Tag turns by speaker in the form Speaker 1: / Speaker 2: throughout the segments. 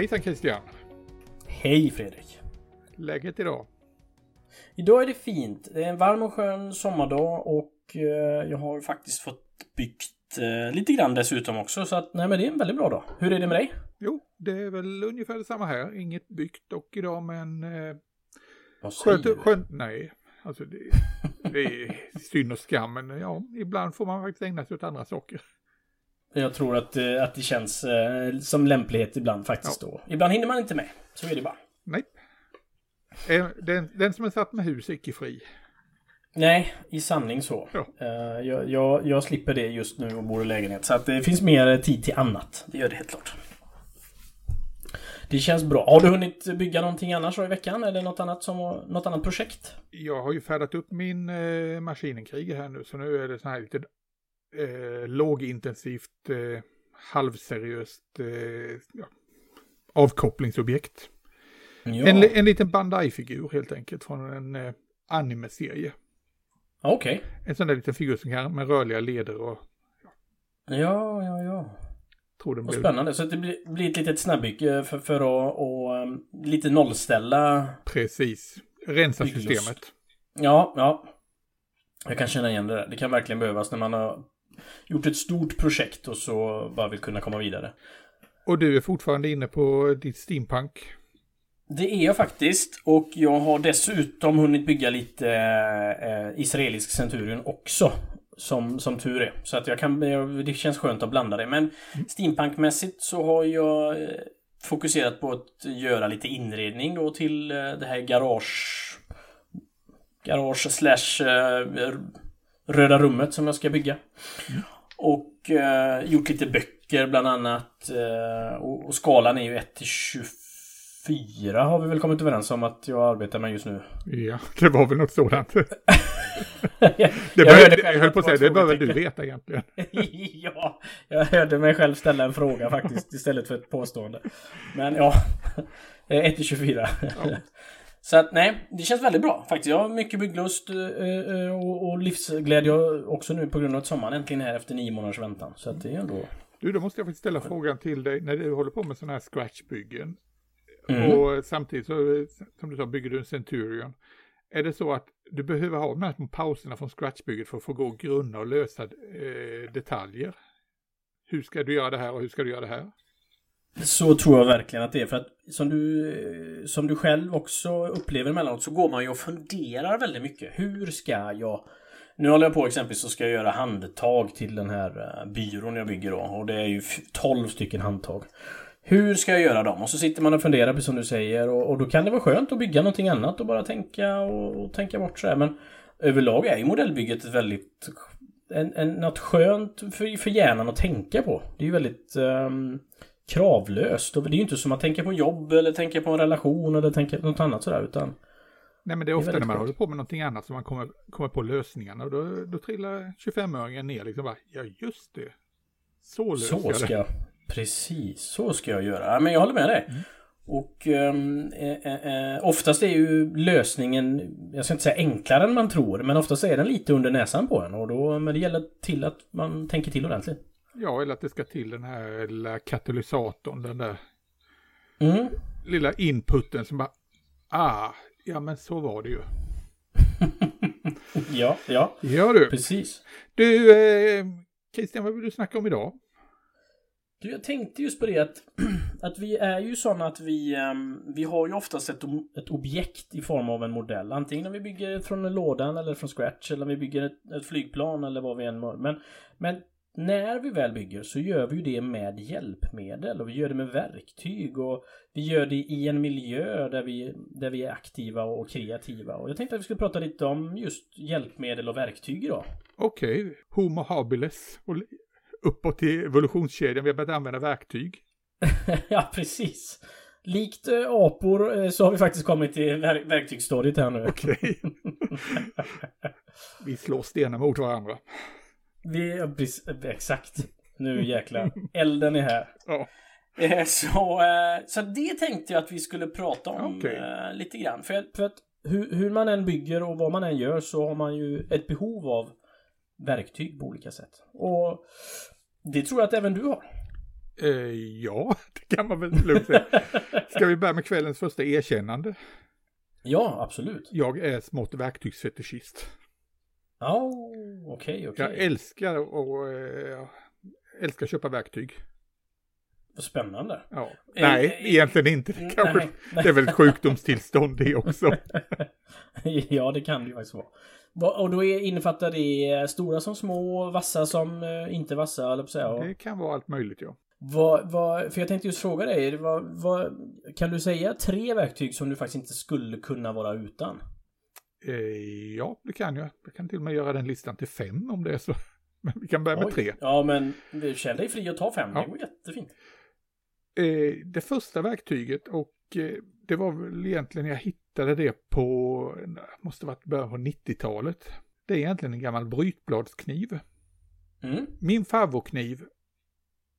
Speaker 1: Hejsan Christian!
Speaker 2: Hej Fredrik!
Speaker 1: Läget idag?
Speaker 2: Idag är det fint. Det är en varm och skön sommardag och eh, jag har faktiskt fått byggt eh, lite grann dessutom också. Så att nej men det är en väldigt bra dag. Hur är det med dig?
Speaker 1: Jo, det är väl ungefär detsamma här. Inget byggt dock idag men... Eh,
Speaker 2: Vad säger
Speaker 1: skönt,
Speaker 2: du?
Speaker 1: skönt, nej. Alltså det, det är synd och skam men ja, ibland får man faktiskt ägna sig åt andra saker.
Speaker 2: Jag tror att, eh, att det känns eh, som lämplighet ibland faktiskt då. Ibland hinner man inte med. Så är det bara.
Speaker 1: Nej. Eh, Den, den som är satt med hus är icke fri.
Speaker 2: Nej, i sanning så.
Speaker 1: Ja.
Speaker 2: Jag, jag, jag slipper det just nu och bor i lägenhet. Så att det finns mer tid till annat. Det gör det helt klart. Det känns bra. Har du hunnit bygga någonting annars i veckan? Eller något annat, som, något annat projekt?
Speaker 1: Jag har ju färdat upp min eh, maskinenkrig här nu så nu är det så här lite eh, lågintensivt, eh, halvseriöst eh, ja, avkopplingsobjekt.
Speaker 2: Ja.
Speaker 1: En, en liten Bandai-figur helt enkelt från en eh, anime-serie.
Speaker 2: Okej.
Speaker 1: En sån där liten figur som kan med rörliga leder och
Speaker 2: Ja, ja, ja.
Speaker 1: Tror den blir
Speaker 2: spännande. Så det blir, ett litet snabbygge för, för att och, um, lite nollställa.
Speaker 1: precis rensa
Speaker 2: Bygglust.
Speaker 1: systemet.
Speaker 2: Ja, ja. Jag kan känna igen det där. Det kan verkligen behövas när man har gjort ett stort projekt och så bara vill kunna komma vidare.
Speaker 1: Och du är fortfarande inne på ditt steampunk.
Speaker 2: Det är jag faktiskt. Och jag har dessutom hunnit bygga lite eh, israelisk centurion också. Som, som tur är. Så att jag kan, det känns skönt att blanda det. Men steampunkmässigt så har jag eh, fokuserat på att göra lite inredning då till eh, det här garage... Garage slash eh, röda rummet som jag ska bygga. Och eh, gjort lite böcker bland annat. Eh, och, och skalan är ju 1 till 24 har vi väl kommit överens om att jag arbetar med just nu.
Speaker 1: Ja, det var väl något sådant. Det
Speaker 2: jag
Speaker 1: bör,
Speaker 2: hörde
Speaker 1: jag
Speaker 2: själv
Speaker 1: höll på att säga, det bör väl du veta egentligen.
Speaker 2: ja, jag hörde mig själv ställa en fråga faktiskt istället för ett påstående. Men ja, 1 till 24.
Speaker 1: Ja.
Speaker 2: Så att nej, det känns väldigt bra faktiskt. Jag har mycket bygglust eh, eh, och, och livsglädje också nu på grund av att sommaren äntligen är här efter nio månaders väntan. Så att det är ändå...
Speaker 1: Du, då måste jag faktiskt ställa frågan till dig när du håller på med sådana här scratchbyggen.
Speaker 2: Mm.
Speaker 1: Och samtidigt så, som du sa, bygger du en Centurion. Är det så att du behöver ha de här små pauserna från scratchbygget för att få gå och grunna och lösa eh, detaljer? Hur ska du göra det här och hur ska du göra det här?
Speaker 2: Så tror jag verkligen att det är. För att som du, eh, som du själv också upplever emellanåt så går man ju och funderar väldigt mycket. Hur ska jag... Nu håller jag på exempelvis så ska jag göra handtag till den här eh, byrån jag bygger då. Och det är ju 12 stycken handtag. Hur ska jag göra dem? Och så sitter man och funderar precis som du säger. Och, och då kan det vara skönt att bygga någonting annat och bara tänka och, och tänka bort sådär. Men överlag är ju modellbygget väldigt... En, en, något skönt för, för hjärnan att tänka på. Det är ju väldigt... ehm, kravlöst. Och det är ju inte som att tänka på jobb eller tänka på en relation eller tänka på något annat sådär utan...
Speaker 1: Nej men det är ofta
Speaker 2: väldigt
Speaker 1: när man
Speaker 2: skönt.
Speaker 1: håller på med någonting annat som man kommer, kommer på lösningarna och då, då trillar 25-öringen ner liksom bara, ja just det. Så löser
Speaker 2: Så
Speaker 1: jag
Speaker 2: ska
Speaker 1: det.
Speaker 2: Precis, så ska jag göra. Ja, men jag håller med dig. Och ehm, eh, eh, eh, oftast är ju lösningen, jag ska inte säga enklare än man tror, men oftast är den lite under näsan på en. Och då, men det gäller till att man tänker till ordentligt.
Speaker 1: Ja, eller att det ska till den här lilla katalysatorn, den där
Speaker 2: Mm.
Speaker 1: lilla inputen som bara, ah, ja men så var det ju.
Speaker 2: Ja, ja,
Speaker 1: Ja du.
Speaker 2: precis.
Speaker 1: Du, eh, Christian, vad vill du snacka om idag?
Speaker 2: Du, jag tänkte just på det att, att vi är ju sådana att vi, ehm, vi har ju oftast ett, ett objekt i form av en modell. Antingen om vi bygger från lådan eller från scratch eller om vi bygger ett, ett flygplan eller vad vi än må- men, men när vi väl bygger så gör vi ju det med hjälpmedel och vi gör det med verktyg och vi gör det i en miljö där vi, där vi är aktiva och kreativa. Och jag tänkte att vi skulle prata lite om just hjälpmedel och verktyg idag.
Speaker 1: Okej, Homo habilis och uppåt i evolutionskedjan, vi har börjat använda verktyg.
Speaker 2: ja, precis. Likt eh, apor eh, så har vi faktiskt kommit till ver- verktygsstadiet här nu.
Speaker 1: Okej. vi slår stenar mot varandra.
Speaker 2: Vi, ja, precis, exakt. Nu jäklar. Elden är här.
Speaker 1: Ja.
Speaker 2: Eh, Så, eh, så det tänkte jag att vi skulle prata om eh, lite grann. För, för att hur, hur man än bygger och vad man än gör så har man ju ett behov av verktyg på olika sätt. Och det tror jag att även du har.
Speaker 1: Eh, ja, det kan man väl lugnt säga. Ska vi börja med kvällens första erkännande?
Speaker 2: Ja, absolut.
Speaker 1: Jag är smått verktygsfetischist.
Speaker 2: Ja, okej, okej.
Speaker 1: Jag älskar och eh, älskar att köpa verktyg.
Speaker 2: Vad spännande.
Speaker 1: Ja.
Speaker 2: Eh,
Speaker 1: Nej,
Speaker 2: eh,
Speaker 1: egentligen inte. Det, kanske,
Speaker 2: nej,
Speaker 1: det är väl ett sjukdomstillstånd det också.
Speaker 2: ja, det kan det ju faktiskt vara. Va- Och då är, innefattar det eh, stora som små, vassa som eh, inte vassa, eller säga.
Speaker 1: Det kan vara allt möjligt ja.
Speaker 2: vad, vad, för jag tänkte just fråga dig, vad, vad, kan du säga tre verktyg som du faktiskt inte skulle kunna vara utan?
Speaker 1: Eh, ja, det kan jag. Jag kan till och med göra den listan till fem om det är så. Men vi kan börja med
Speaker 2: Oj.
Speaker 1: tre.
Speaker 2: Ja, men känn dig fri att ta fem.
Speaker 1: Ja.
Speaker 2: Det går jättefint.
Speaker 1: Eh, det första verktyget och eh, det var väl egentligen jag hittade det på, måste varit början på 90-talet. Det är egentligen en gammal brytbladskniv.
Speaker 2: Mm,
Speaker 1: Min favoritkniv,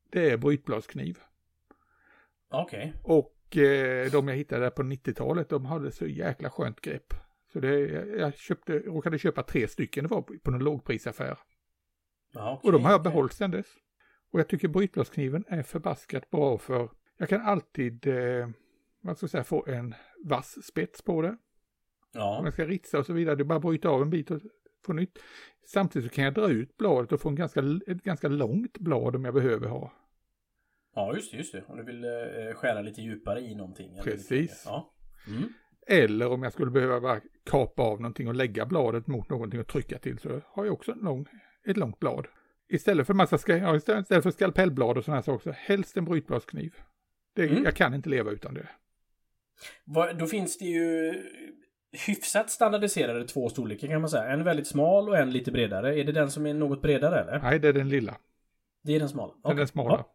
Speaker 1: det är brytbladskniv.
Speaker 2: okej.
Speaker 1: Och eh, de jag hittade där på 90-talet, de hade så jäkla skönt grepp. Så det, jag, köpte, råkade köpa tre stycken, det var på, en lågprisaffär.
Speaker 2: Okej,
Speaker 1: Och de har jag behållit sedan dess. Och jag tycker brytbladskniven är förbaskat bra för jag kan alltid, eh, vad ska jag säga, få en vass spets på det. Om
Speaker 2: Ja,
Speaker 1: jag ska ritsa och så vidare, det är bara att bryta av en bit och få nytt. Samtidigt så kan jag dra ut bladet och få en ganska, ett ganska långt blad om jag behöver ha.
Speaker 2: ja just det, just det. Om du vill eh, skära lite djupare i någonting.
Speaker 1: Precis.
Speaker 2: Ja. Mm.
Speaker 1: Eller om jag skulle behöva bara kapa av någonting och lägga bladet mot någonting och trycka till så har jag också en lång, ett långt blad. Istället för massa ska, ja, istället för skalpellblad och sådana här saker så helst en brytbladskniv. Det,
Speaker 2: Mm.
Speaker 1: Jag kan inte leva utan det.
Speaker 2: Vad- Då finns det ju hyfsat standardiserade två storlekar kan man säga. En väldigt smal och en lite bredare. Är det den som är något bredare eller?
Speaker 1: Nej, det är den lilla.
Speaker 2: Det är den smala?
Speaker 1: Den
Speaker 2: Okej.
Speaker 1: är smala.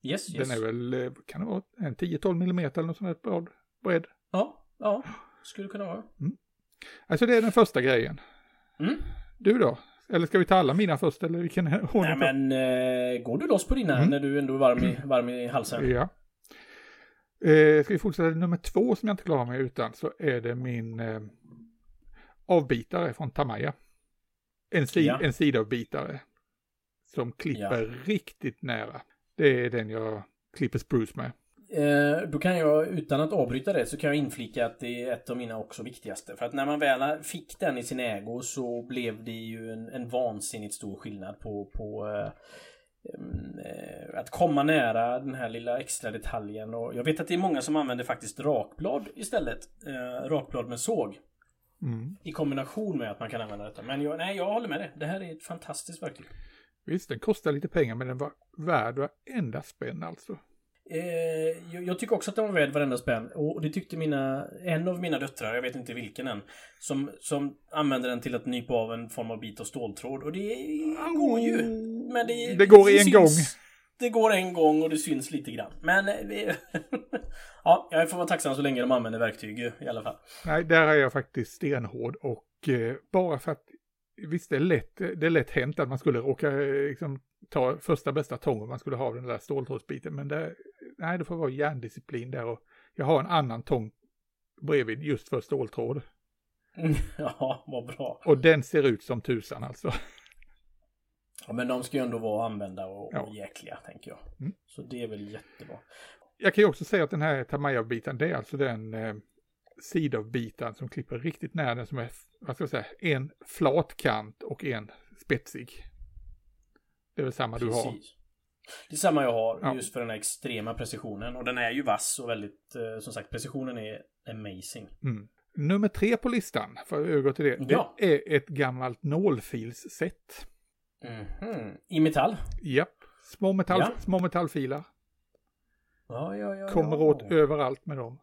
Speaker 2: Ja. Yes, yes.
Speaker 1: Den är väl, eh, kan det vara en 10-12 millimeter eller något sånt här blad bredd.
Speaker 2: Ja, ja. Skulle kunna vara.
Speaker 1: Alltså det är den första grejen.
Speaker 2: Mm.
Speaker 1: Du då? Eller ska vi ta alla mina först eller vilken ordning?
Speaker 2: Nej men, eh, går du loss på dina
Speaker 1: Mm.
Speaker 2: när du ändå är varm i, varm i halsen?
Speaker 1: Ja. Eh, ska vi fortsätta nummer två som jag inte klarar mig utan så är det min eh, avbitare från Tamaya. En, si
Speaker 2: Ja.
Speaker 1: en sidavbitare. Som klipper riktigt nära. Det är den jag klipper spruce med.
Speaker 2: Eh, då kan jag, utan att avbryta det, så kan jag inflika att det är ett av mina också viktigaste. För att när man väl fick den i sin ägo så blev det ju en, en vansinnigt stor skillnad på, på eh, em, eh, att komma nära den här lilla extra detaljen. Och jag vet att det är många som använder faktiskt rakblad istället. Rakblad med såg.
Speaker 1: Mm.
Speaker 2: I kombination med att man kan använda detta. Men jag, nej, jag håller med dig. Det här är ett fantastiskt verktyg.
Speaker 1: Visst, den kostar lite pengar men den var värd varenda spänn alltså.
Speaker 2: Eh, jag, tycker också att den var värd varenda spänn. Och det tyckte mina, en av mina döttrar, jag vet inte vilken än, som, som använde den till att nypa av en form av bit av ståltråd. Och det går ju. Men det,
Speaker 1: Det går en
Speaker 2: syns,
Speaker 1: gång.
Speaker 2: Det går en gång och det syns lite grann. Men eh, ja, jag får vara tacksam så länge de använder verktyg i alla fall.
Speaker 1: Nej, där är jag faktiskt stenhård och eh, bara för att visst det är lätt, det är lätt hänt att man skulle råka eh, liksom, ta första bästa tång om man skulle ha den där ståltrådsbiten. Men det, nej, det får vara hjärndisciplin där och jag har en annan tång bredvid just för ståltråd.
Speaker 2: ja, vad bra.
Speaker 1: Och den ser ut som tusan alltså.
Speaker 2: Ja, men de ska ju ändå vara använda och,
Speaker 1: Ja.
Speaker 2: och jäkliga, tänker jag.
Speaker 1: Mm.
Speaker 2: Så det är väl jättebra.
Speaker 1: Jag kan ju också säga att den här Tamaya-biten, det är alltså den eh, sidavbiten som klipper riktigt nära den som är, vad ska jag säga, en flat kant och en spetsig. Det är väl samma du har.
Speaker 2: Det är samma jag har,
Speaker 1: Ja.
Speaker 2: just för den här extrema precisionen. Och den är ju vass och väldigt, eh, som sagt, precisionen är amazing.
Speaker 1: Mm. Nummer tre på listan, för att övergå till det,
Speaker 2: Ja.
Speaker 1: det är ett gammalt nålfilsset.
Speaker 2: Mhm. I metall?
Speaker 1: Japp, små, metall,
Speaker 2: Ja.
Speaker 1: små metallfilar.
Speaker 2: Ja, ja, ja.
Speaker 1: Kommer
Speaker 2: ja.
Speaker 1: åt överallt med dem.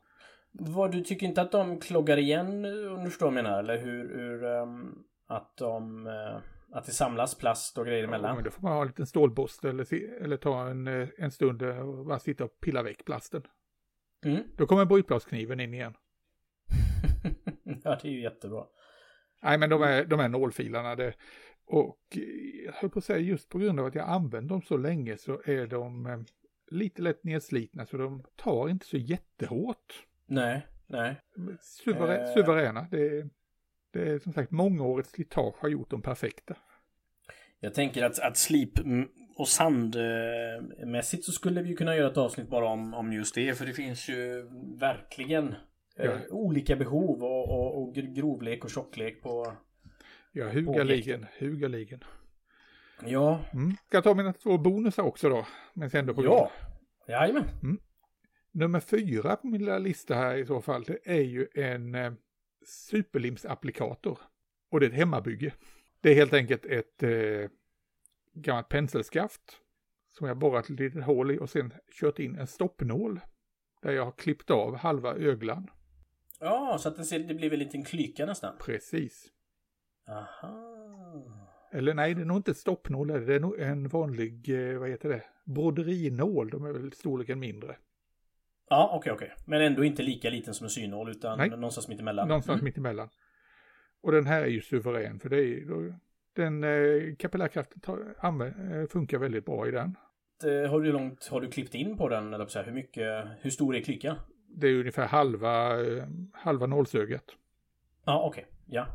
Speaker 2: Vad, du tycker inte att de kloggar igen, eh, om du förstår vad jag menar? Eller hur, hur ehm, att de... eh, att det samlas plast och grejer
Speaker 1: Ja,
Speaker 2: emellan?
Speaker 1: men då får man ha en liten stålborste eller, eller ta en, eh, en stund eh, och bara sitta och pilla väck plasten.
Speaker 2: Mm.
Speaker 1: Då kommer brytbladskniven in igen.
Speaker 2: ja, det är ju jättebra.
Speaker 1: Nej, men de är, de är nålfilarna. Det, och eh, jag höll på att säga just på grund av att jag använt dem så länge så är de, eh, lite lätt nedslitna så de tar inte så jättehårt.
Speaker 2: Nej, nej.
Speaker 1: Suverä
Speaker 2: Eh.
Speaker 1: Suveräna. Det det är som sagt mångårigt slitage har gjort dem perfekta.
Speaker 2: Jag tänker att, att slip mm, och sandmässigt så skulle vi kunna göra ett avsnitt bara om, om just det. För det finns ju verkligen eh,
Speaker 1: Ja.
Speaker 2: olika behov och, och, och gr- grovlek och tjocklek på...
Speaker 1: Ja, hugaligen, hugaligen.
Speaker 2: Ja,
Speaker 1: Mm. Ska jag ta mina två bonusar också då? Men sen ändå på
Speaker 2: ja. Jajamän.
Speaker 1: Nummer fyra på min lilla lista här i så fall, det är ju en eh, superlimsapplikator. Och det är ett hemmabygge. Det är helt enkelt ett eh, gammalt penselskaft som jag borrat ett litet hål i och sen kört in en stoppnål. Där jag har klippt av halva öglan.
Speaker 2: Ja, så att det, ser, det blir väl en liten klyka nästan.
Speaker 1: Precis.
Speaker 2: Aha.
Speaker 1: Eller nej, det är nog inte stoppnål, det är nog en vanlig, eh, vad heter det, broderinål. De är väl storleken mindre.
Speaker 2: Ja, okej, okej. Men ändå inte lika liten som en synål utan
Speaker 1: Nej.
Speaker 2: någonstans mitt emellan.
Speaker 1: Någonstans
Speaker 2: Mm.
Speaker 1: mitt emellan. Och den här är ju suverän för det är ju, den eh, kapillärkraften eh, funkar väldigt bra i den.
Speaker 2: Eh, Har du långt, har du klippt in på den? Eller så här, hur mycket, hur stor är klykan?
Speaker 1: Det är ungefär halva, eh, halva nålsögat.
Speaker 2: Ja, okej. Ja.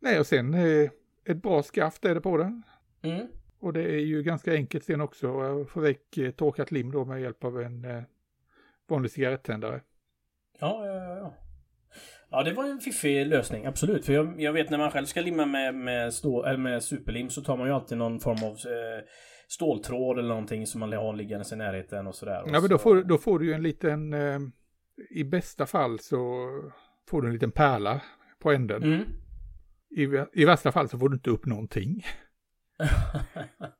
Speaker 1: Nej, och sen eh, ett bra skaft är det på den.
Speaker 2: Mm.
Speaker 1: Och det är ju ganska enkelt sen också att få väck torkat lim då med hjälp av en vanlig cigarettändare.
Speaker 2: Ja, ja, ja, ja. Det var en fiffig lösning, absolut. För jag, jag vet när man själv ska limma med, med, stå, eller med superlim så tar man ju alltid någon form av eh, ståltråd eller någonting som man har liggandes i närheten och sådär. Och
Speaker 1: Ja, men då får, då får du ju en liten, eh, i bästa fall så får du en liten pärla på änden.
Speaker 2: Mm.
Speaker 1: I, I värsta fall så får du inte upp någonting.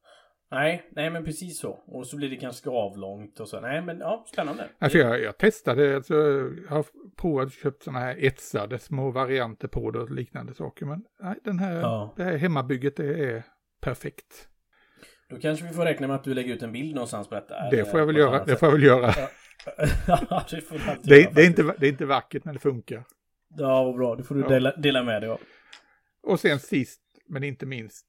Speaker 2: nej, nej men precis så. Och så blir det ganska avlångt och så. Nej men ja, spännande.
Speaker 1: Alltså jag, jag testade, alltså, jag har provat och köpt sådana här etsade små varianter på det och liknande saker. Men nej, den här,
Speaker 2: Ja.
Speaker 1: det här hemmabygget det är perfekt.
Speaker 2: Då kanske vi får räkna med att du lägger ut en bild någonstans på detta.
Speaker 1: Det får jag väl göra. Det får jag väl göra.
Speaker 2: ja, det får
Speaker 1: Det,
Speaker 2: göra,
Speaker 1: det, är inte, det är inte vackert men det funkar.
Speaker 2: Ja, vad bra. Det får du
Speaker 1: Ja.
Speaker 2: dela, dela med dig av.
Speaker 1: Och sen sist men inte minst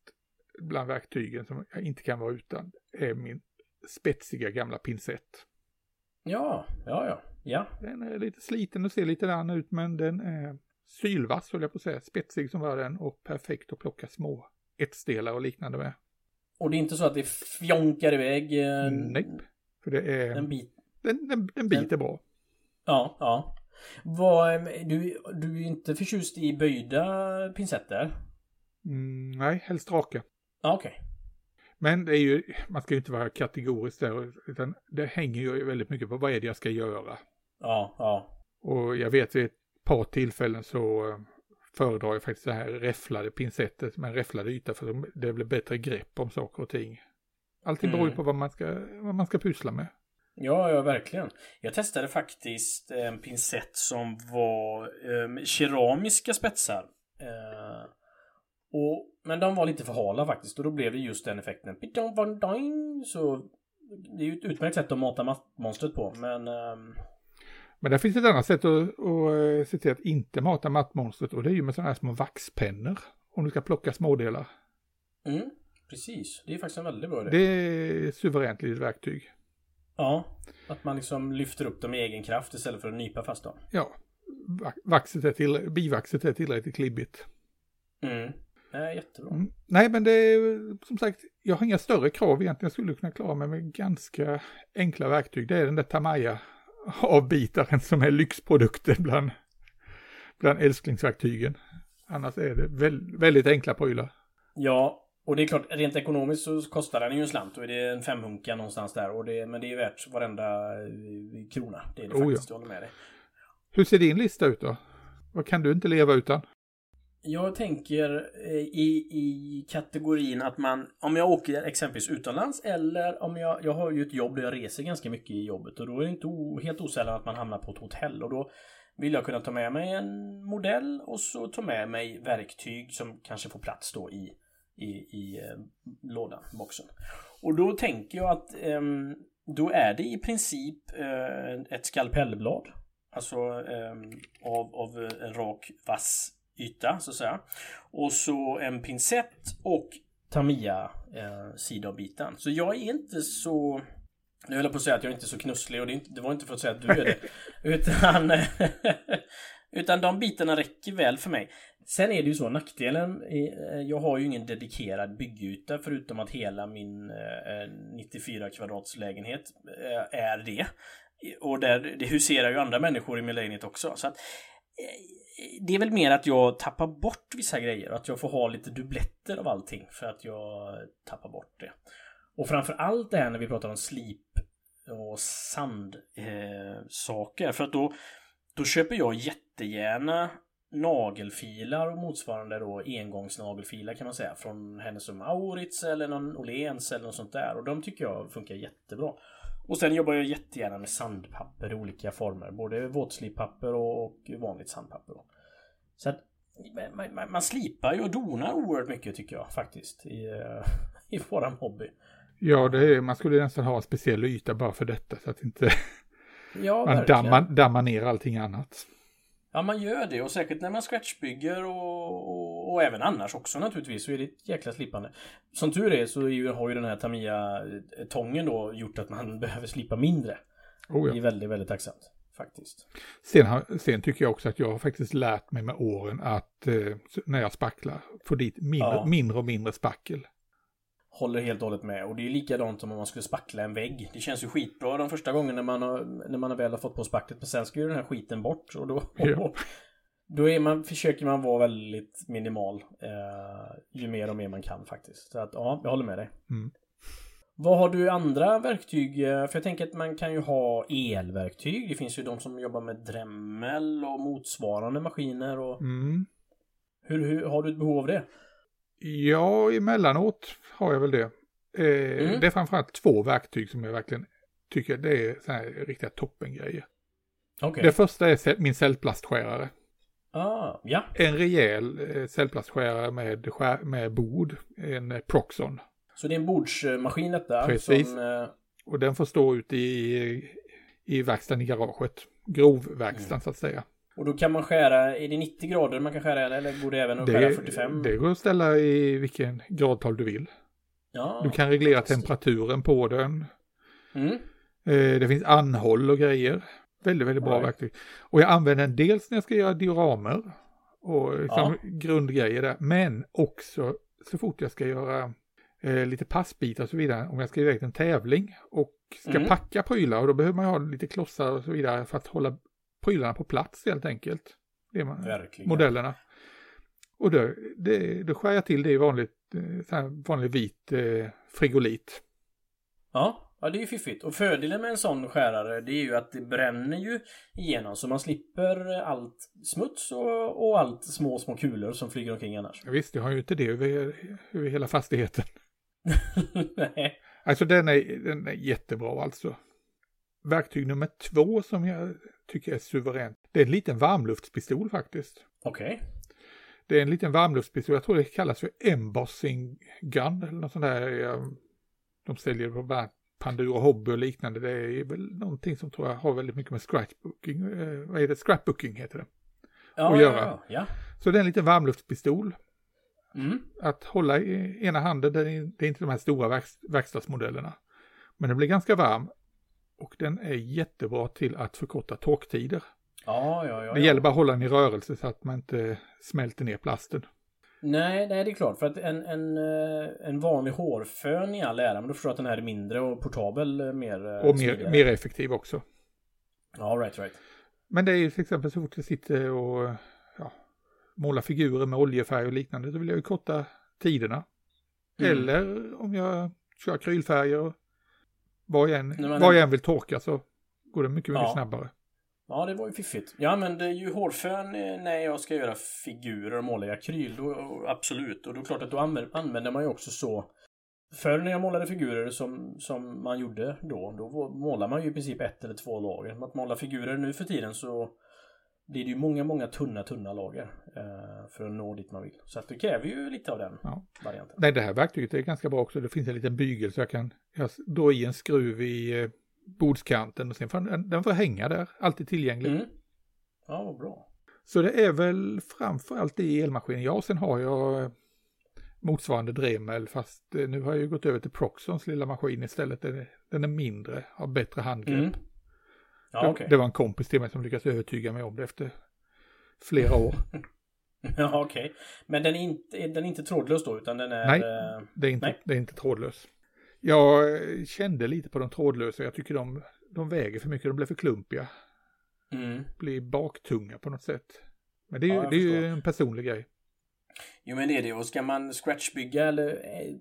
Speaker 1: bland verktygen som jag inte kan vara utan är min spetsiga gamla pincett.
Speaker 2: Ja, ja, ja. Ja,
Speaker 1: Den är lite sliten och ser lite annan ut men den är sylvass höll jag på att säga. Spetsig som var den och perfekt att plocka små etsdelar och liknande med.
Speaker 2: och det är inte så att det fjonkar iväg eh,
Speaker 1: Nej, för det är,
Speaker 2: en bit.
Speaker 1: den, den, den biter bra.
Speaker 2: Ja, ja. Vad, eh, du, du är inte förtjust i böjda pincetter?
Speaker 1: Mm, nej, helst raka.
Speaker 2: Okej.
Speaker 1: Men det är ju, man ska ju inte vara kategorisk där, utan det hänger ju väldigt mycket på vad är det jag ska göra.
Speaker 2: Ja, ja.
Speaker 1: Och jag vet vid ett par tillfällen så eh, föredrar jag faktiskt så här räfflade pincetter med en räfflad yta för de- det blir bättre grepp om saker och ting. Allting beror ju
Speaker 2: Mm.
Speaker 1: på vad man, ska, vad man ska pyssla med.
Speaker 2: Ja, ja, verkligen. Jag testade faktiskt en pincett som var eh, keramiska spetsar. Eh, och, men de var lite för hala faktiskt och då blev det just den effekten. Så det är ju ett utmärkt sätt att mata mattmonstret på, men... ehm,
Speaker 1: Men det finns ett annat sätt att, att eh, se till att inte mata mattmonstret och det är ju med sådana här små vaxpennor. Om du ska plocka smådelar.
Speaker 2: mm, precis. Det är faktiskt en väldigt bra idé.
Speaker 1: Det är suveränt litet verktyg.
Speaker 2: Ja, att man liksom lyfter upp dem i egen kraft istället för att nypa fast dem.
Speaker 1: Ja, va- vaxet är till, bivaxet är tillräckligt klibbigt.
Speaker 2: Mm. Nej, jättebra.
Speaker 1: Mm. Nej, men det är som sagt, jag har inga större krav egentligen. Jag skulle kunna klara mig med ganska enkla verktyg. Det är den där Tamaya avbitaren som är lyxprodukten bland, bland älsklingsverktygen. Annars är det väl, väldigt enkla prylar.
Speaker 2: Ja, och det är klart, rent ekonomiskt så kostar den ju en slant. Och det är en femhunka någonstans där. Och det, men det är värt varenda eh, krona. Det är det
Speaker 1: Oh, ja.
Speaker 2: faktiskt, jag håller med dig.
Speaker 1: Hur ser din lista ut då? Vad kan du inte leva utan?
Speaker 2: Jag tänker eh, i, i kategorin att man, om jag åker exempelvis utomlands eller om jag, jag har ju ett jobb där jag reser ganska mycket i jobbet och då är det inte o, helt osällan att man hamnar på ett hotell och då vill jag kunna ta med mig en modell och så ta med mig verktyg som kanske får plats då i, i, i eh, lådan, boxen. Och då tänker jag att ehm, då är det i princip eh, ett skalpellblad. Alltså ehm, av, av en rak vass yta så att säga. Och så en pincett och Tamiya eh, sidobiten. Så jag är inte så Nu höll jag på att säga att jag inte är så knusslig och det, inte, det var inte för att säga att du är det. utan, utan de bitarna räcker väl för mig. Sen är det ju så, nackdelen, är, jag har ju ingen dedikerad byggyta förutom att hela min eh, 94 kvadrats lägenhet eh, är det. Och där, det huserar ju andra människor i min lägenhet också. Så att, eh, det är väl mer att jag tappar bort vissa grejer. och Att jag får ha lite dubbletter av allting för att jag tappar bort det. Och framför allt det här när vi pratar om slip och sandsaker. Eh, för att då, då köper jag jättegärna nagelfilar och motsvarande då engångsnagelfilar kan man säga från Hennes och Maurits eller någon Åhléns eller något sånt där och de tycker jag funkar jättebra. Och sen jobbar jag jättegärna med sandpapper i olika former. Både våtslippapper och, vanligt sandpapper. Så att man, man, man, slipar ju och donar oerhört mycket tycker jag faktiskt i, i våran hobby.
Speaker 1: Ja, det är, man skulle nästan ha en speciell yta bara för detta så att inte
Speaker 2: ja,
Speaker 1: man dammar, dammar ner allting annat.
Speaker 2: Ja, man gör det och säkert när man scratchbygger och, och, och, även annars också naturligtvis så är det ett jäkla slipande. Som tur är så är har ju den här Tamiya-tången då gjort att man behöver slipa mindre. Oh ja. Det är väldigt, väldigt tacksamt. Faktiskt.
Speaker 1: Sen, sen tycker jag också att jag har faktiskt lärt mig med åren att eh, när jag spacklar få dit mindre, ja. mindre och mindre spackel.
Speaker 2: Håller helt och hållet med. Och det är likadant som om man skulle spackla en vägg. Det känns ju skitbra de första gångerna man har, när man väl har fått på spacklet. Men sen ska ju den här skiten bort. Och då, ja. då är man, försöker man vara väldigt minimal. Eh, ju mer och mer man kan faktiskt. Så att ja, jag håller med dig. Mm. Vad har du andra verktyg? För jag tänker att man kan ju ha elverktyg. Det finns ju de som jobbar med Dremel och motsvarande maskiner. Och... Mm. Hur, hur, har du ett behov av det?
Speaker 1: Ja, emellanåt har jag väl det. Eh, mm. Det är framförallt två verktyg som jag verkligen tycker det är så här riktiga toppengrejer. Okay. Det första är min cellplastskärare.
Speaker 2: Ah, ja.
Speaker 1: En rejäl eh, cellplastskärare med, skär, med bord, en Proxon.
Speaker 2: Så det är en bordsmaskin detta?
Speaker 1: Precis. Som, eh... Och den får stå ute i, i verkstaden i garaget. Grovverkstaden mm. så att säga.
Speaker 2: Och då kan man skära, är det 90 grader man kan skära eller går det även att det, skära 45?
Speaker 1: Det går att ställa i vilken gradtal du vill. Ja, du kan reglera temperaturen på den. Mm. Eh, det finns anhåll och grejer. Väldigt, väldigt bra right. verktyg. Och jag använder den dels när jag ska göra dioramer och liksom ja. grundgrejer där. Men också så fort jag ska göra eh, lite passbitar och så vidare. Om jag ska iväg till en tävling och ska mm. packa prylar och då behöver man ha lite klossar och så vidare för att hålla prylarna på plats helt enkelt. Det man, Verkligen. Modellerna. Och då, det, då skär jag till det i vanligt, eh, vanlig vit eh, frigolit.
Speaker 2: Ja, ja, det är ju fiffigt. Och fördelen med en sån skärare det är ju att det bränner ju igenom så man slipper allt smuts och, och allt små, små kulor som flyger omkring annars.
Speaker 1: Ja, visst, jag har ju inte det över, över hela fastigheten. Nej. Alltså den är, den är jättebra alltså. Verktyg nummer två som jag tycker är suveränt. Det är en liten varmluftspistol faktiskt.
Speaker 2: Okej. Okay.
Speaker 1: Det är en liten varmluftspistol, jag tror det kallas för embossing gun eller något sånt där. De säljer på Panduro Hobby och liknande. Det är väl någonting som tror jag har väldigt mycket med scratchbooking, eh, vad är det, scrapbooking heter det.
Speaker 2: Ja, att göra. Ja, ja.
Speaker 1: Så det är en liten varmluftspistol. Mm. Att hålla i ena handen, det är, det är inte de här stora verkstadsmodellerna. Men den blir ganska varm och den är jättebra till att förkorta torktider.
Speaker 2: Ja, ja, ja.
Speaker 1: Det gäller bara att hålla den i rörelse så att man inte smälter ner plasten.
Speaker 2: Nej, nej det är klart. För att en, en, eh, en vanlig hårfön i all ära, men då förstår jag att den här är mindre och portabel eh, mer...
Speaker 1: Eh, och mer, mer effektiv också.
Speaker 2: Ja, right, right.
Speaker 1: Men det är ju till exempel så fort jag sitter och ja, målar figurer med oljefärg och liknande, då vill jag ju korta tiderna. Mm. Eller om jag kör akrylfärger vad jag än, vad jag än vill torka så går det mycket, mycket ja. snabbare.
Speaker 2: Ja, det var ju fiffigt. Jag använder ju hårfön när jag ska göra figurer och måla i akryl. Då, absolut. Och då är det klart att då använder man ju också så. Förr när jag målade figurer som, som man gjorde då, då målar man ju i princip ett eller två lager. Att måla figurer nu för tiden så det är ju många, många tunna, tunna lager eh, för att nå dit man vill. Så att det kräver ju lite av den ja. varianten.
Speaker 1: Nej, det här verktyget är ganska bra också. Det finns en liten bygel så jag kan jag dra i en skruv i eh, bordskanten och sen får den, den får hänga där, alltid tillgänglig. Mm.
Speaker 2: Ja, vad bra.
Speaker 1: Så det är väl framförallt i elmaskinen. Ja, sen har jag motsvarande Dremel fast eh, nu har jag ju gått över till Proxons lilla maskin istället. Den är, den är mindre, har bättre handgrepp.
Speaker 2: Mm. Ja,
Speaker 1: det,
Speaker 2: okej.
Speaker 1: det var en kompis till mig som lyckades övertyga mig om det efter flera år.
Speaker 2: Ja, okej. Men den är, inte, den är inte trådlös då, utan den är...
Speaker 1: Nej.
Speaker 2: eh,
Speaker 1: Det är inte,
Speaker 2: Nej.
Speaker 1: det är inte trådlös. Jag eh, kände lite på de trådlösa. Jag tycker de, de väger för mycket. De blir för klumpiga.
Speaker 2: Mm.
Speaker 1: Blir baktunga på något sätt. Men det är
Speaker 2: Ja,
Speaker 1: det är ju en personlig grej.
Speaker 2: Jo, men det är det. Och ska man scratchbygga eller eh,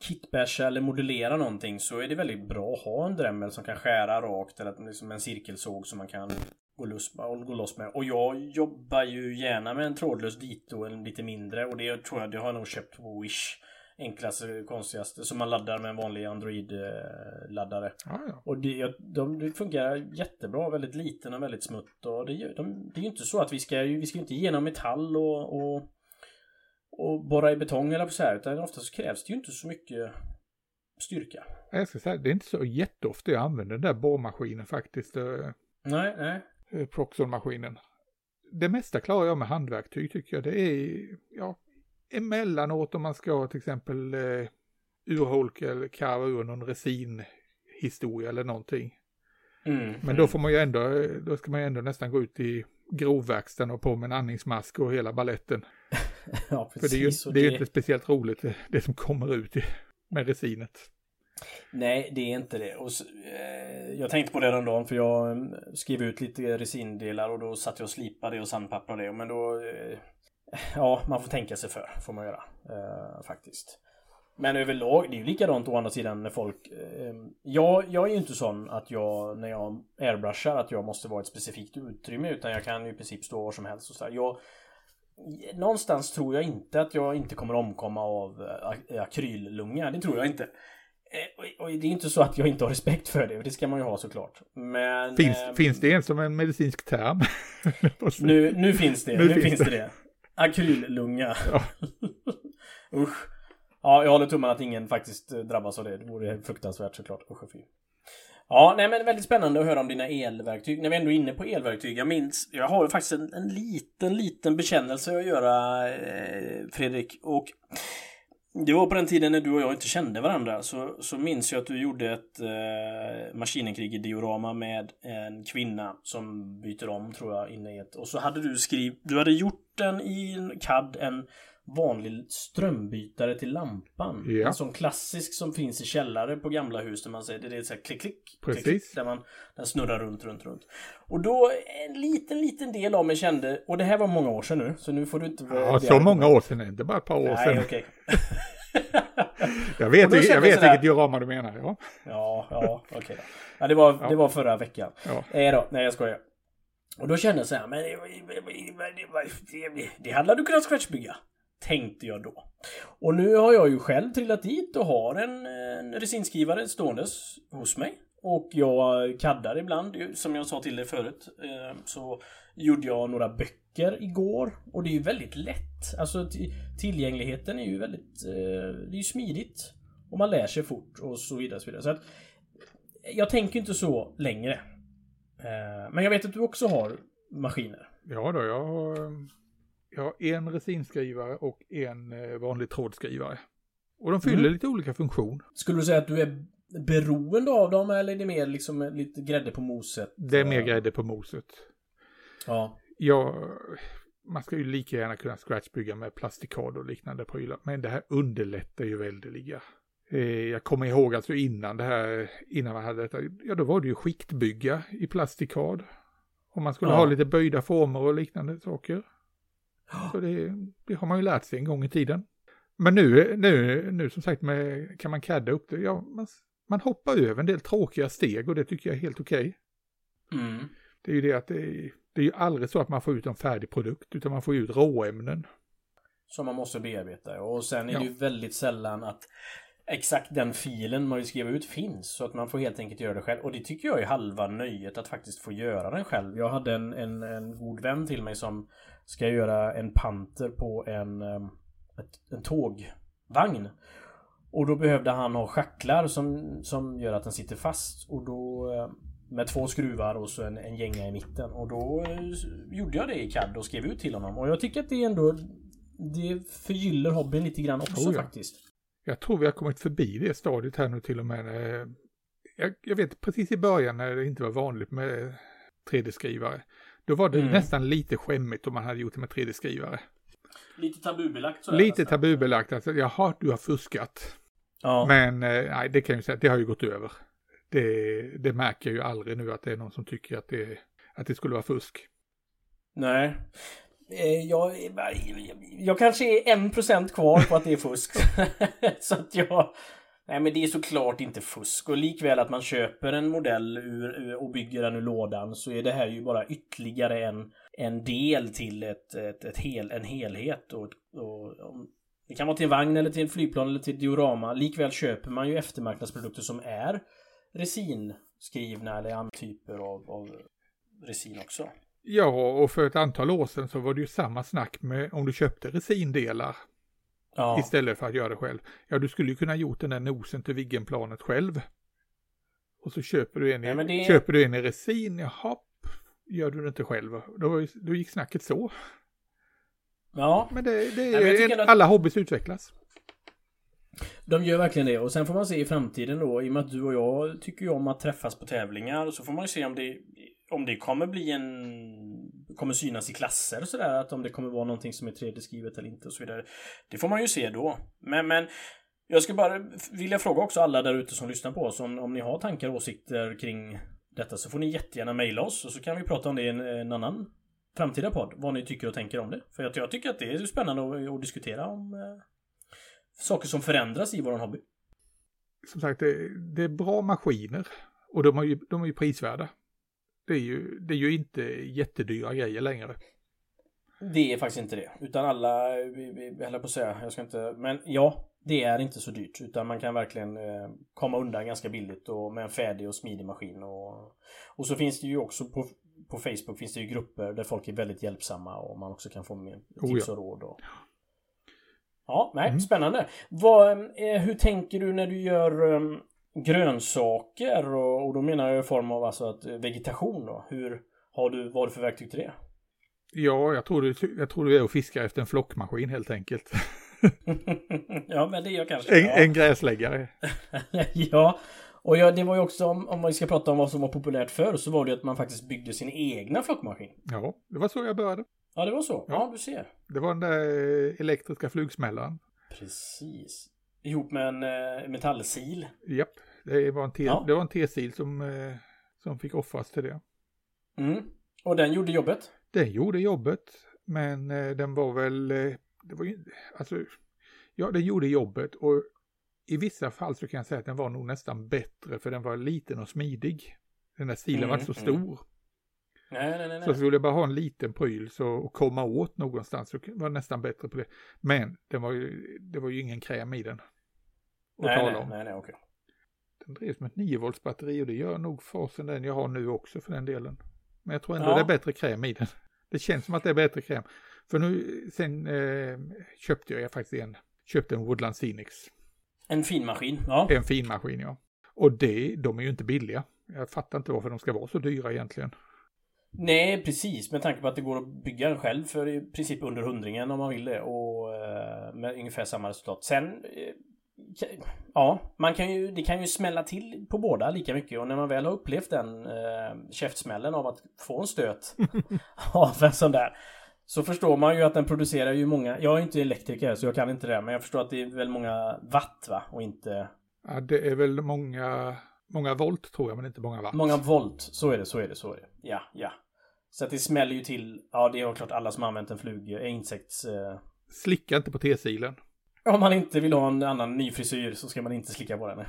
Speaker 2: kitbasha eller modellera någonting så är det väldigt bra att ha en Dremel som kan skära rakt eller liksom en cirkelsåg som man kan gå loss, med, gå loss med. Och jag jobbar ju gärna med en trådlös dito, en lite mindre. Och det tror jag, det har jag nog köpt på Wish. Enklaste, konstigaste. Som man laddar med en vanlig Android-laddare.
Speaker 1: Ja, ja.
Speaker 2: Och det, de, det fungerar jättebra, väldigt liten och väldigt smutt. Och det, de, det är ju inte så att vi ska, vi ska ju inte igenom metall och, och, och borra i betong eller så här. Utan ofta så krävs det ju inte så mycket styrka.
Speaker 1: Jag ska säga, det är inte så jätteofta jag använder den där borrmaskinen faktiskt. eh,
Speaker 2: Nej, nej.
Speaker 1: eh, Proxon-maskinen. Det mesta klarar jag med handverktyg tycker jag. Det är, ja, emellanåt om man ska till exempel eh, urholka eller karva ur någon resinhistoria eller någonting.
Speaker 2: Mm,
Speaker 1: Men då får man ju ändå, eh, då ska man ju ändå nästan gå ut i grovverkstaden och på med en andningsmask och hela balletten.
Speaker 2: Ja,
Speaker 1: För det är ju
Speaker 2: precis.
Speaker 1: det är ju inte speciellt roligt det, det som kommer ut med resinet.
Speaker 2: Nej, det är inte det. Och, s- eh, jag tänkte på det häromdagen för jag eh, skrev ut lite resindelar och då satt jag och slipade det och sandpapprade det. Men då... Eh, ja, man får tänka sig för, får man göra. Eh, faktiskt. Men överlag, det är ju likadant å andra sidan när folk... Eh, jag, jag är ju inte sån att jag, när jag airbrushar, att jag måste vara ett specifikt utrymme. Utan jag kan ju i princip stå var som helst och så där. Jag, någonstans tror jag inte att jag inte kommer omkomma av eh, ak- akryllunga. Det tror jag inte. Eh, Och det är inte så att jag inte har respekt för det, det ska man ju ha såklart. Men...
Speaker 1: Finns,
Speaker 2: ehm,
Speaker 1: finns det en som en medicinsk term?
Speaker 2: Nu, nu finns det,
Speaker 1: Nu
Speaker 2: nu,
Speaker 1: finns
Speaker 2: finns
Speaker 1: det.
Speaker 2: det. Akryllunga.
Speaker 1: Ja.
Speaker 2: Usch. Ja, jag håller tummen att ingen faktiskt eh, drabbas av det. Det vore fruktansvärt såklart. Usch och fy. Ja, nej men väldigt spännande att höra om dina elverktyg. När vi ändå är inne på elverktyg. Jag minns, jag har faktiskt en, en liten, liten bekännelse att göra eh, Fredrik. Och det var på den tiden när du och jag inte kände varandra. Så, så minns jag att du gjorde ett eh, Maskinenkrig-diorama med en kvinna som byter om tror jag inne i ett. Och så hade du skrivit, du hade gjort den i en CAD, en vanlig strömbytare till lampan.
Speaker 1: Ja.
Speaker 2: En sån klassisk som finns i källare på gamla hus där man säger det är så här klick, klick,
Speaker 1: Precis.
Speaker 2: klick, där man den snurrar runt, runt, runt. Och då en liten, liten del av mig kände, och det här var många år sedan nu, så nu får du inte...
Speaker 1: Ja, så många år sedan är det bara ett par år
Speaker 2: Nej,
Speaker 1: sedan.
Speaker 2: okej.
Speaker 1: Jag vet, jag vet
Speaker 2: jag sådär-
Speaker 1: vilket diorama du menar. Ja.
Speaker 2: Ja, ja, okej då. Ja, det var,
Speaker 1: Ja.
Speaker 2: det var förra veckan.
Speaker 1: Ja.
Speaker 2: Nej då, nej jag skojar. Och då kände jag så här, men det, det, det, det hade du kunnat scratchbygga. Tänkte jag då. Och nu har jag ju själv trillat dit och har en, en resinskrivare ståendes hos mig. Och jag kaddar ibland, ju, som jag sa till dig förut. Eh, så gjorde jag några böcker igår. Och det är ju väldigt lätt. Alltså tillgängligheten är ju väldigt... Eh, det är ju smidigt. Och man lär sig fort och så vidare. Så vidare. Så att, jag tänker inte så längre. Eh, men jag vet att du också har maskiner.
Speaker 1: Ja då, jag har, jag har en resinskrivare och en eh, vanlig trådskrivare. Och de fyller
Speaker 2: Mm.
Speaker 1: lite olika funktion.
Speaker 2: Skulle du säga att du är beroende av dem eller är det mer liksom lite grädde på moset?
Speaker 1: Det är mer grädde på moset.
Speaker 2: Ja.
Speaker 1: Jag, man ska ju lika gärna kunna scratchbygga med plastikad och liknande prylar. Men det här underlättar ju väldeliga. Eh, Jag kommer ihåg alltså innan det här, innan man hade detta, ja då var det ju skiktbygga i plastikad. Om man skulle
Speaker 2: Ja.
Speaker 1: ha lite böjda former och liknande saker. Så det, det har man ju lärt sig en gång i tiden. Men nu, nu, nu som sagt med, kan man cadda upp det, ja, man, man hoppar över en del tråkiga steg och det tycker jag är helt okej.
Speaker 2: Mm.
Speaker 1: Det är ju det att det är, det är ju aldrig så att man får ut en färdig produkt utan man får ut råämnen.
Speaker 2: Som man måste bearbeta. Och sen är
Speaker 1: Ja.
Speaker 2: det ju väldigt sällan att exakt den filen man vill skriva ut finns. Så att man får helt enkelt göra det själv. Och det tycker jag är halva nöjet att faktiskt få göra den själv. Jag hade en, en, en god vän till mig som ska göra en panter på en, em, ett, en tågvagn. Och då behövde han ha schacklar som, som gör att den sitter fast. Och då eh, med två skruvar och så en, en gänga i mitten. Och då eh, gjorde jag det i CAD och skrev ut till honom. Och jag tycker att det ändå det förgyller hobbyn lite grann också
Speaker 1: Oh ja.
Speaker 2: faktiskt.
Speaker 1: Jag tror vi har kommit förbi det stadiet här nu till och med. eh, Jag, jag vet precis i början när det inte var vanligt med 3D-skrivare. Då var det
Speaker 2: Mm.
Speaker 1: nästan lite skämmigt om man hade gjort det med 3D-skrivare.
Speaker 2: Lite tabubelagt sådär.
Speaker 1: Lite
Speaker 2: nästan.
Speaker 1: tabubelagt, alltså jaha, du har fuskat.
Speaker 2: Ja.
Speaker 1: Men eh, nej, det kan jag ju säga, det har ju gått över. Det, det märker jag ju aldrig nu att det är någon som tycker att det, att det skulle vara fusk.
Speaker 2: Nej. Eh, Jag, jag kanske är en procent kvar på att det är fusk. så att jag... Nej men det är såklart inte fusk. Och likväl att man köper en modell ur, eh, och bygger den ur lådan så är det här ju bara ytterligare en, en del till ett, ett, ett hel, en helhet. Och, och, det kan vara till en vagn eller till en flygplan eller till ett diorama. Likväl köper man ju eftermarknadsprodukter som är resinskrivna eller andra typer av, av resin också.
Speaker 1: Ja, och för ett antal år sedan så var det ju samma snack med om du köpte resindelar
Speaker 2: Ja.
Speaker 1: istället för att göra det själv. Ja, du skulle ju kunna gjort den där nosen till Viggenplanet själv. Och så köper du en i,
Speaker 2: Nej, men det-
Speaker 1: köper du en i resin, jaha, gör du det inte själv? Då, då gick snacket så.
Speaker 2: Ja,
Speaker 1: Men det, det
Speaker 2: men
Speaker 1: är
Speaker 2: tycker
Speaker 1: en,
Speaker 2: att-
Speaker 1: alla hobbys utvecklas.
Speaker 2: de gör verkligen det. Och sen får man se i framtiden då, i och med att du och jag tycker ju om att träffas på tävlingar, så får man ju se om det, om det kommer bli en kommer synas i klasser och sådär, att om det kommer vara någonting som är 3D-skrivet eller inte och så vidare. Det får man ju se då. Men, men jag skulle bara vilja fråga också alla där ute som lyssnar på oss, om, om ni har tankar och åsikter kring detta så får ni jättegärna mejla oss och så kan vi prata om det i en, en annan framtida podd. Vad ni tycker och tänker om det. För jag, jag tycker att det är spännande att, att diskutera om eh, saker som förändras i vår hobby.
Speaker 1: Som sagt, det, det är bra maskiner och de är ju, de är ju prisvärda. Det är ju, det är ju inte jättedyra grejer längre.
Speaker 2: Det är faktiskt inte det. Utan alla, höll på att säga, jag ska inte, men ja, det är inte så dyrt. Utan man kan verkligen eh, komma undan ganska billigt och med en färdig och smidig maskin. Och, och så finns det ju också på, på Facebook finns det ju grupper där folk är väldigt hjälpsamma och man också kan få med
Speaker 1: Oh,
Speaker 2: tips och råd. Och... Ja, nej,
Speaker 1: Mm.
Speaker 2: spännande. Vad, eh, hur tänker du när du gör um, grönsaker? Och, och då menar jag i form av alltså att eh, vegetation då. Hur har du, vad har du för verktyg till det?
Speaker 1: Ja, jag tror, du, jag tror du är och fiskar efter en flockmaskin helt enkelt.
Speaker 2: ja, men det är jag kanske.
Speaker 1: En,
Speaker 2: ja.
Speaker 1: en gräsläggare.
Speaker 2: ja, och ja, det var ju också om, om man ska prata om vad som var populärt förr så var det ju att man faktiskt byggde sin egna flockmaskin.
Speaker 1: Ja, det var så jag började.
Speaker 2: Ja, det var så. Ja,
Speaker 1: Ja.
Speaker 2: du ser.
Speaker 1: Det var den där elektriska flugsmällaren.
Speaker 2: Precis. Ihop med en eh, metallsil.
Speaker 1: Japp, det var en, te,
Speaker 2: Ja.
Speaker 1: det var en T-sil som, eh, som fick offras till det.
Speaker 2: Mm. Och den gjorde jobbet.
Speaker 1: Den gjorde jobbet, men eh, den var väl, eh, det var ju, alltså, ja den gjorde jobbet och i vissa fall så kan jag säga att den var nog nästan bättre för den var liten och smidig. Den där stilen var
Speaker 2: Mm,
Speaker 1: inte så
Speaker 2: mm.
Speaker 1: stor.
Speaker 2: Nej, nej, nej.
Speaker 1: Så skulle jag bara ha en liten pryl så, och komma åt någonstans så var det nästan bättre på det. Men den var ju, det var ju ingen kräm i den. Att
Speaker 2: Nej,
Speaker 1: tala
Speaker 2: nej,
Speaker 1: om.
Speaker 2: nej, nej, okej.
Speaker 1: Den drevs med ett 9 volts batteri och det gör nog fasen den jag har nu också för den delen. Men jag tror ändå
Speaker 2: Ja.
Speaker 1: det är bättre kräm i den. Det känns som att det är bättre kräm. För nu, sen eh, köpte jag faktiskt en, köpte en Woodland Scenics.
Speaker 2: En fin maskin. Ja.
Speaker 1: En fin maskin ja. Och det, de är ju inte billiga. Jag fattar inte varför de ska vara så dyra egentligen.
Speaker 2: Nej, precis. Med tanke på att det går att bygga den själv för i princip under hundringen om man vill det. Och eh, med ungefär samma resultat. Sen... eh, Ja, man kan ju, det kan ju smälla till på båda lika mycket. Och när man väl har upplevt den eh, käftsmällen av att få en stöt av en sån där. Så förstår man ju att den producerar ju många... Jag är inte elektriker så jag kan inte det. Men jag förstår att det är väl många watt va? Och inte...
Speaker 1: Ja, det är väl många, många volt tror jag men inte många watt.
Speaker 2: Många volt. Så är det, så är det, så är det. Ja, ja. Så att det smäller ju till. Ja, det är klart alla som har använt en flug... eh, insekts... Eh,
Speaker 1: Slicka inte på T-silen.
Speaker 2: Om man inte vill ha en annan ny frisyr så ska man inte slicka på den.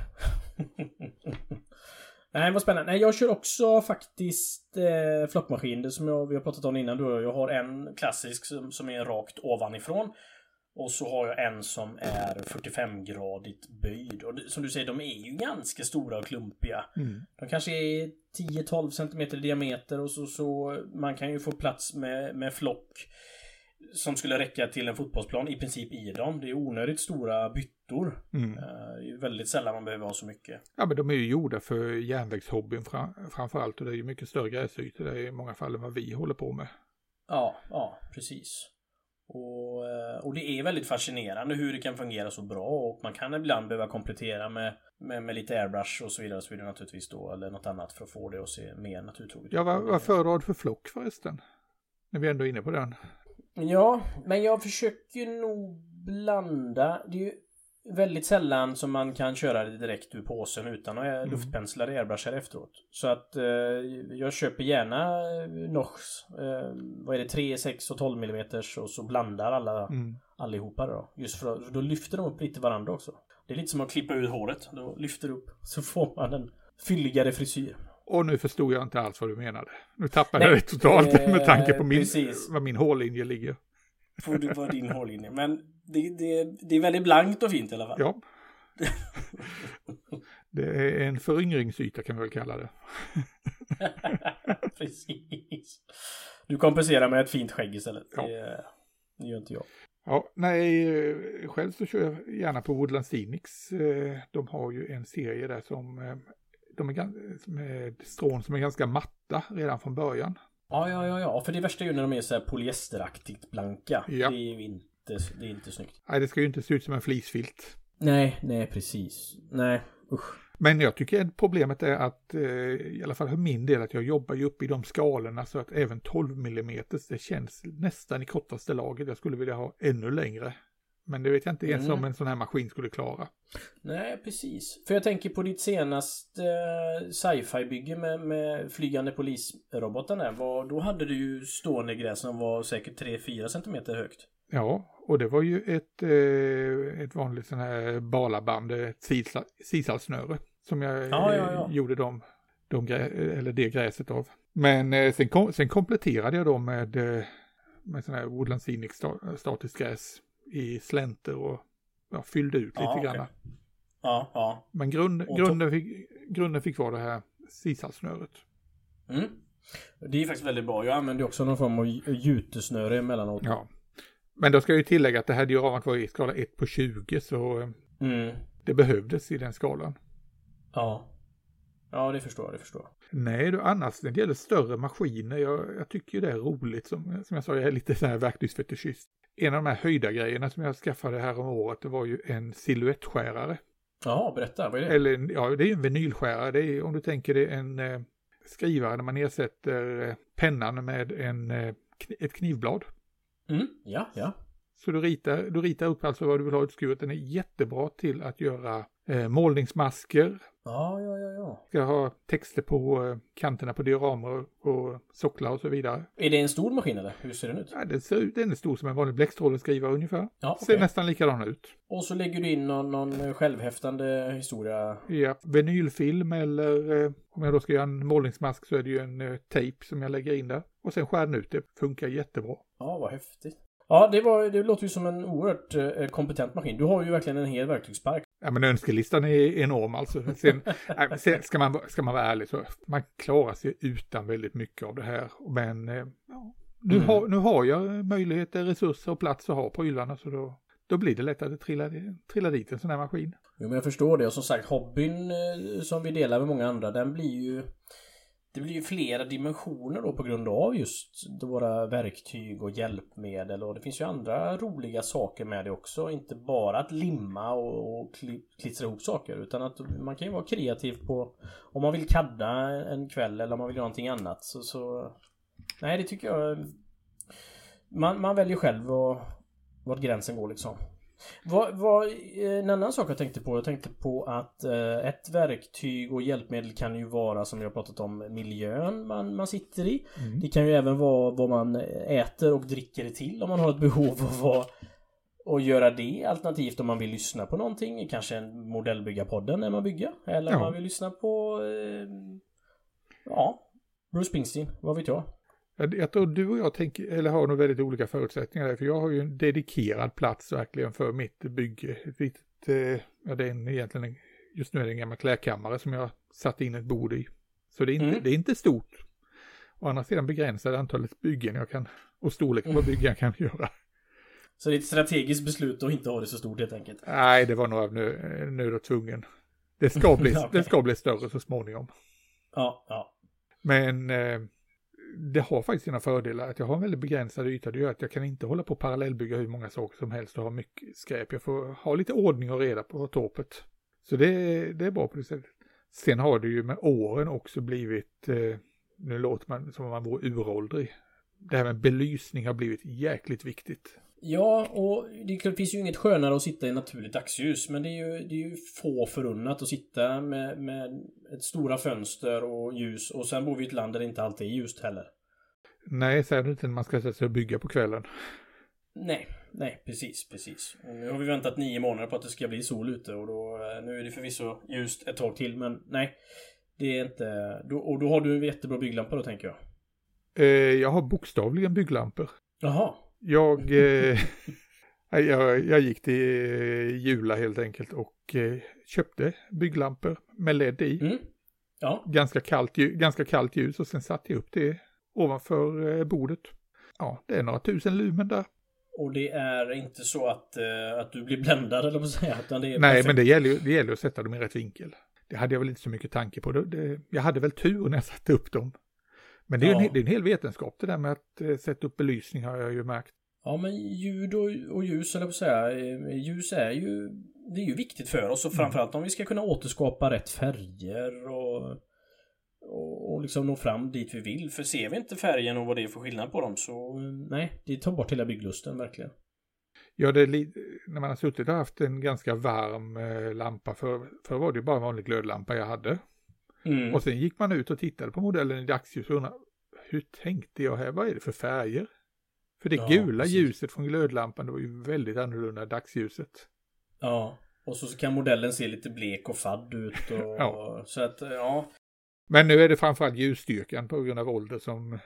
Speaker 2: nej. Vad spännande. Nej, jag kör också faktiskt eh, flockmaskin. Det som jag, vi har pratat om innan. Då. Jag har en klassisk som, som är rakt ovanifrån. Och så har jag en som är 45-gradigt böjd. Och som du säger, de är ju ganska stora och klumpiga.
Speaker 1: Mm.
Speaker 2: De kanske är 10-12 cm i diameter och så, så man kan ju få plats med, med flock som skulle räcka till en fotbollsplan i princip i dem. Det är onödigt stora byttor.
Speaker 1: Mm.
Speaker 2: Eh, Det är väldigt sällan man behöver ha så mycket.
Speaker 1: Ja men de är ju gjorda för järnvägshobbyn fra, framförallt och det är ju mycket större gräsytor där i många fall än vad vi håller på med.
Speaker 2: Ja, ja, precis. Och, eh, och det är väldigt fascinerande hur det kan fungera så bra och man kan ibland behöva komplettera med, med, med lite airbrush och så vidare, och så vidare naturligtvis då eller något annat för att få det att se mer naturtroget
Speaker 1: Ja, vad, vad föredrar du för flock förresten? När vi ändå är inne på den.
Speaker 2: Ja, men jag försöker nog blanda. Det är ju väldigt sällan som man kan köra det direkt ur påsen utan att mm. luftpensla eller airbrushar efteråt. Så att eh, jag köper gärna Nox. Eh, vad är det? 3, 6 och 12 mm och så blandar alla mm. allihopa då. Just för då lyfter de upp lite varandra också. Det är lite som att klippa ut håret. Då lyfter upp så får man en fylligare frisyr.
Speaker 1: Och nu förstod jag inte alls vad du menade. Nu tappade Nej, jag det totalt med tanke på min, var min hårlinje ligger.
Speaker 2: Får du på din hårlinje. Men det, det, det är väldigt blankt och fint i alla fall.
Speaker 1: Ja. Det är en föryngringsyta kan vi väl kalla det.
Speaker 2: Precis. Du kompenserar med ett fint skägg istället. Ja. Det, gör inte jag.
Speaker 1: Ja, nej, själv så kör jag gärna på Woodland Scenics. Eh, de har ju en serie där som eh, de är med strån som är ganska matta redan från början.
Speaker 2: Ja, ja, ja, ja, för det värsta är ju när de är så här polyesteraktigt blanka. Ja. Det är ju inte, det är inte snyggt.
Speaker 1: Nej, det ska ju inte se ut som en flisfilt.
Speaker 2: Nej, nej, precis. Nej, usch.
Speaker 1: Men jag tycker att problemet är att, eh, i alla fall för min del, att jag jobbar ju uppe i de skalorna så att även 12 mm, det känns nästan i kortaste laget. Jag skulle vilja ha ännu längre. Men det vet jag inte ens mm. om en sån här maskin skulle klara.
Speaker 2: Nej, precis. För jag tänker på ditt senaste uh, sci-fi-bygge med, med flygande polisroboten där. Var, då hade du ju stående gräs som var säkert 3-4 cm högt.
Speaker 1: Ja, och det var ju ett, eh, ett vanligt sån här balaband, ett sisalsnöre. Som jag ja, ja, ja. gjorde de, de eller det gräset av. Men eh, sen, kom, sen kompletterade jag då med, eh, med sån här Woodland Scenic statiskt gräs i slänter och ja, fyllde ut lite okay. grann.
Speaker 2: Ja, ja.
Speaker 1: Men grund, grunden, fick, grunden fick vara det här sisalsnöret.
Speaker 2: Mm. Det är faktiskt väldigt bra. Jag använder också någon form av jutesnöre emellanåt.
Speaker 1: Ja. Men då ska jag ju tillägga att det här dioramat var i skala 1 på 20 så mm. det behövdes i den skalan.
Speaker 2: Ja. Ja, det förstår jag, det förstår.
Speaker 1: Nej, du, annars när det gäller större maskiner, jag, jag tycker det är roligt. Som, som jag sa, jag är lite så här verktygsfetischist en av de här höjda grejerna som jag skaffade här om året, det var ju en siluettskärare.
Speaker 2: Ja, berätta, vad är det?
Speaker 1: Eller, ja, det är en vinylskärare. Det är, om du tänker dig en eh, skrivare när man ersätter eh, pennan med en, eh, ett knivblad.
Speaker 2: Mm, ja, ja.
Speaker 1: Så du ritar, du ritar upp alltså vad du vill ha utskuret. Den är jättebra till att göra eh, målningsmasker,
Speaker 2: Ja, ja, ja, ja.
Speaker 1: Ska ha texter på eh, kanterna på dioramer och socklar och så vidare.
Speaker 2: Är det en stor maskin eller? Hur ser den ut?
Speaker 1: Ja, den, ser ut, den är stor som en vanlig bläckstråleskrivare ungefär. Ja. Ser nästan likadan ut.
Speaker 2: Och så lägger du in någon, någon självhäftande historia?
Speaker 1: Ja, vinylfilm eller eh, om jag då ska göra en målningsmask så är det ju en eh, tejp som jag lägger in där. Och sen skär den ut det. Funkar jättebra.
Speaker 2: Ja, vad häftigt. Ja, det, var, det låter ju som en oerhört eh, kompetent maskin. Du har ju verkligen en hel verktygspark.
Speaker 1: Ja, men önskelistan är enorm alltså. Sen, sen ska, man, ska man vara ärlig så man klarar sig utan väldigt mycket av det här. Men eh, ja, nu, mm. har, nu har jag möjligheter, resurser och plats att ha prylarna så då, då blir det lättare att trilla, trilla dit en sån här maskin.
Speaker 2: Jo, men jag förstår det. Och som sagt, hobbyn eh, som vi delar med många andra, den blir ju det blir ju flera dimensioner då på grund av just våra verktyg och hjälpmedel och det finns ju andra roliga saker med det också. Inte bara att limma och, klistra ihop saker utan att man kan ju vara kreativ på om man vill kadda en kväll eller om man vill göra någonting annat. Så, så nej, det tycker jag. Man, man väljer själv vart gränsen går liksom. Vad, vad, eh, en annan sak jag tänkte på. Jag tänkte på att eh, ett verktyg och hjälpmedel kan ju vara som jag pratat om miljön man, man sitter i. Mm. Det kan ju även vara vad man äter och dricker till om man har ett behov av att och göra det alternativt om man vill lyssna på någonting. Kanske en modellbyggarpodden när man bygger. Eller om man vill lyssna på eh, Ja Bruce Springsteen, vad vet jag.
Speaker 1: Jag, tror du och jag tänker, eller har nog väldigt olika förutsättningar där, för jag har ju en dedikerad plats verkligen för mitt bygge. Litet, eh, ja det är en, egentligen, just nu är det en gammal klädkammare som jag satt in ett bord i. Så det är inte, mm. det är inte stort. Å andra sidan begränsade antalet byggen jag kan, och storleken på byggen jag kan göra.
Speaker 2: Så det är ett strategiskt beslut att inte ha det så stort helt enkelt?
Speaker 1: Nej, det var nog av nöd och tvungen. Det ska bli, okay. det ska bli större så småningom.
Speaker 2: Ja, ja.
Speaker 1: Men eh, det har faktiskt sina fördelar. Att jag har en väldigt begränsad yta. Det gör att jag kan inte hålla på och parallellbygga hur många saker som helst och ha mycket skräp. Jag får ha lite ordning och reda på torpet. Så det, det är bra på det sättet. Sen har det ju med åren också blivit, eh, nu låter man som om man vore uråldrig. Det här med belysning har blivit jäkligt viktigt.
Speaker 2: Ja, och det finns ju inget skönare att sitta i naturligt dagsljus. Men det är ju, det är ju få förunnat att sitta med, med stora fönster och ljus. Och sen bor vi i ett land där det inte alltid är ljust heller.
Speaker 1: Nej, särskilt inte när man ska sätta sig och bygga på kvällen.
Speaker 2: Nej, nej, precis, precis. Och nu har vi väntat nio månader på att det ska bli sol ute och då, eh, nu är det förvisso ljust ett tag till, men nej. Det är inte, då, och då har du en jättebra bygglampa då tänker jag.
Speaker 1: Eh, jag har bokstavligen bygglampor.
Speaker 2: Jaha.
Speaker 1: Jag, eh, jag, jag gick till Jula helt enkelt och eh, köpte bygglampor med LED i.
Speaker 2: Mm. Ja.
Speaker 1: Ganska, kallt, ganska kallt ljus och sen satte jag upp det ovanför eh, bordet. Ja, det är några tusen lumen där.
Speaker 2: Och det är inte så att, uh, att du blir bländad eller vad säga. Utan det är
Speaker 1: Nej, perfekt. men det gäller, ju, det gäller att sätta dem i rätt vinkel. Det hade jag väl inte så mycket tanke på. Det, det, jag hade väl tur när jag satte upp dem. Men det är, ja. en, det är en hel vetenskap det där med att sätta upp belysning har jag ju märkt.
Speaker 2: Ja, men ljud och, och ljus, eller på att säga, eh, ljus är ju, det är ju viktigt för oss och mm. framförallt om vi ska kunna återskapa rätt färger och och, och liksom nå fram dit vi vill. För ser vi inte färgen och vad det är för skillnad på dem så nej, det tar bort hela bygglusten verkligen.
Speaker 1: Ja, det är när man har suttit och haft en ganska varm eh, lampa, för, för var det bara en vanlig glödlampa jag hade. Mm. Och sen gick man ut och tittade på modellen i dagsljus och undrade, hur tänkte jag här, vad är det för färger? För det ja, gula precis. ljuset från glödlampan, det var ju väldigt annorlunda än dagsljuset.
Speaker 2: Ja, och så kan modellen se lite blek och fadd ut och ja. så att, ja.
Speaker 1: Men nu är det framförallt ljusstyrkan på grund av ålder som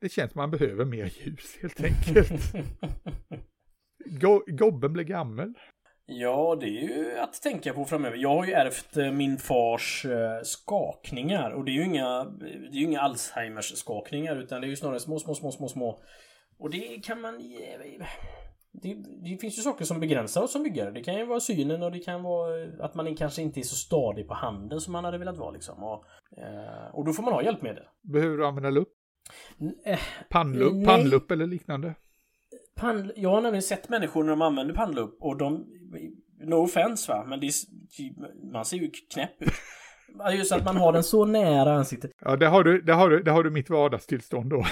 Speaker 1: det känns som man behöver mer ljus helt enkelt. Go gobben blir gammal.
Speaker 2: Ja, det är ju att tänka på framöver. Jag har ju ärvt eh, min fars eh, skakningar och det är ju inga, det är ju inga Alzheimers skakningar utan det är ju snarare små, små, små, små, små. Och det kan man det, det, finns ju saker som begränsar oss som byggare. Det kan ju vara synen och det kan vara att man kanske inte är så stadig på handen som man hade velat vara liksom. Och, eh, och då får man ha hjälpmedel.
Speaker 1: Behöver du använda lupp? Äh, pannlupp, pannlupp eller liknande?
Speaker 2: Pan, jag har nämligen sett människor när de använder pannlupp och de... No offense va, men det, man ser ju knäpp ut. Just att man har den så nära ansiktet.
Speaker 1: Ja, det har du, det har du, det har du mitt vardagstillstånd då.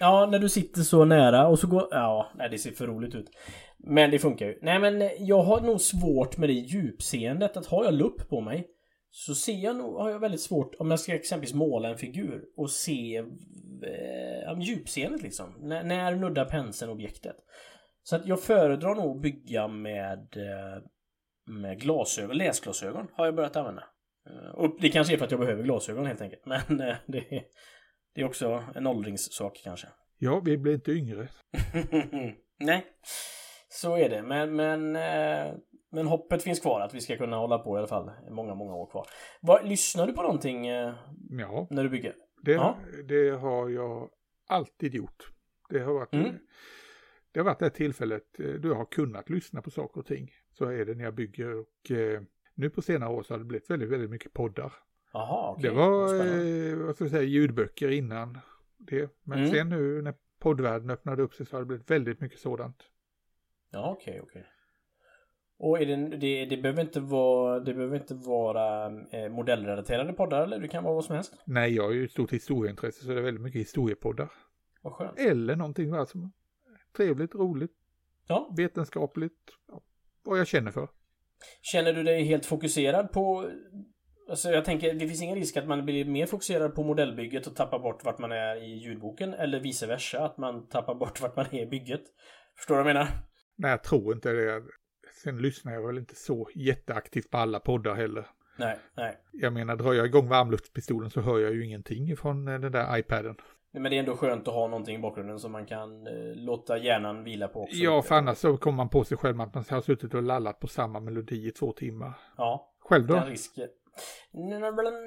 Speaker 2: Ja, när du sitter så nära och så går... Ja, nej det ser för roligt ut. Men det funkar ju. Nej men eh, jag har nog svårt med det djupseendet att har jag lupp på mig så ser jag nog, har jag väldigt svårt om jag ska exempelvis måla en figur och se eh, djupseendet liksom. När, när nuddar penseln objektet. Så att jag föredrar nog att bygga med, eh, med glasögon, läsglasögon har jag börjat använda. Eh, och det kanske är för att jag behöver glasögon helt enkelt. Men det, det är också en åldringssak kanske.
Speaker 1: Ja, vi blir inte yngre.
Speaker 2: Nej, så är det. Men, men, eh, men hoppet finns kvar att vi ska kunna hålla på i alla fall många, många år kvar. Var, lyssnar du på någonting eh, ja, när du bygger?
Speaker 1: Det, ja. det har jag alltid gjort. Det har varit mm. Det har varit det tillfället eh, du har kunnat lyssna på saker och ting. Så är det när jag bygger och nu på senare år så har det blivit väldigt, väldigt mycket poddar.
Speaker 2: Aha, okay.
Speaker 1: Det var, eh, vad ska jag säga, ljudböcker innan det. Men mm. sen nu när poddvärlden öppnade upp sig så har det blivit väldigt mycket sådant.
Speaker 2: Ja, okej, okay, okej. Okay. Och är det, det, det, behöver inte vara, det behöver inte vara eh, modellrelaterade poddar eller det kan vara vad som helst?
Speaker 1: Nej, jag har ju ett stort historieintresse så det är väldigt mycket historiepoddar.
Speaker 2: Vad skönt.
Speaker 1: Eller någonting alltså, trevligt, roligt, ja. vetenskapligt, ja, vad jag känner för.
Speaker 2: Känner du dig helt fokuserad på Alltså jag tänker, det finns ingen risk att man blir mer fokuserad på modellbygget och tappar bort vart man är i ljudboken. Eller vice versa, att man tappar bort vart man är i bygget. Förstår du vad jag menar?
Speaker 1: Nej, jag tror inte det. Sen lyssnar jag väl inte så jätteaktivt på alla poddar heller.
Speaker 2: Nej, nej.
Speaker 1: Jag menar, drar jag igång varmluftspistolen så hör jag ju ingenting från eh, den där iPaden.
Speaker 2: Men det är ändå skönt att ha någonting i bakgrunden som man kan eh, låta hjärnan vila på också.
Speaker 1: Ja, för annars så kommer man på sig själv att man har suttit och lallat på samma melodi i två timmar.
Speaker 2: Ja.
Speaker 1: Själv då?
Speaker 2: Den risken,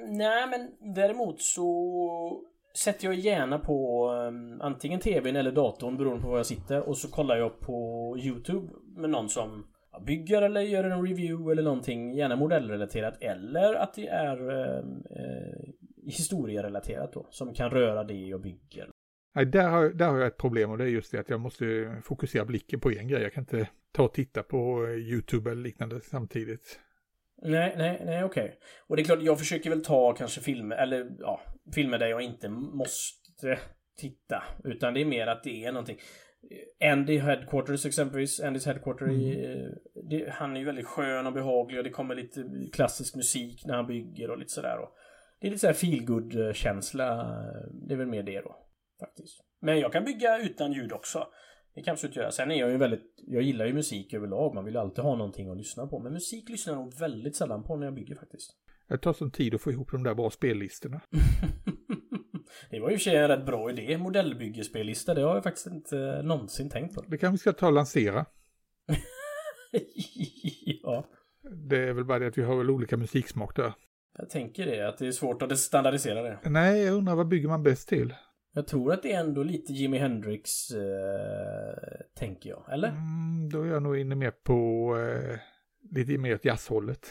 Speaker 2: Nej, men däremot så sätter jag gärna på um, antingen tvn eller datorn beroende på var jag sitter och så kollar jag på Youtube med någon som bygger eller gör en review eller någonting, gärna modellrelaterat eller att det är um, uh, historierelaterat då. Som kan röra det jag bygger.
Speaker 1: Nej, där har, där har jag ett problem och det är just det att jag måste fokusera blicken på en grej. Jag kan inte ta och titta på eh, YouTube eller liknande samtidigt.
Speaker 2: Nej, nej, nej, okej. Okay. Och det är klart, jag försöker väl ta kanske filmer, eller ja, filmer där jag inte måste titta. Utan det är mer att det är någonting. Andy Headquarters exempelvis, Andys Headquarter, mm. det, han är ju väldigt skön och behaglig och det kommer lite klassisk musik när han bygger och lite sådär. Och det är lite såhär feelgood känsla Det är väl mer det då. Faktiskt. Men jag kan bygga utan ljud också. Det kan jag absolut göra. Sen är jag ju väldigt... Jag gillar ju musik överlag. Man vill ju alltid ha någonting att lyssna på. Men musik lyssnar jag nog väldigt sällan på när jag bygger faktiskt.
Speaker 1: Det tar sån tid att få ihop de där bra spellistorna.
Speaker 2: det var ju för sig en rätt bra idé. Modellbyggespellista. Det har jag faktiskt inte någonsin tänkt på.
Speaker 1: Det kanske vi ska ta och lansera.
Speaker 2: ja.
Speaker 1: Det är väl bara det att vi har väl olika musiksmak där.
Speaker 2: Jag tänker det, att det är svårt att standardisera det.
Speaker 1: Nej, jag undrar vad bygger man bäst till?
Speaker 2: Jag tror att det är ändå lite Jimi Hendrix, eh, tänker jag. Eller?
Speaker 1: Mm, då är jag nog inne mer på eh, lite mer åt jazzhållet.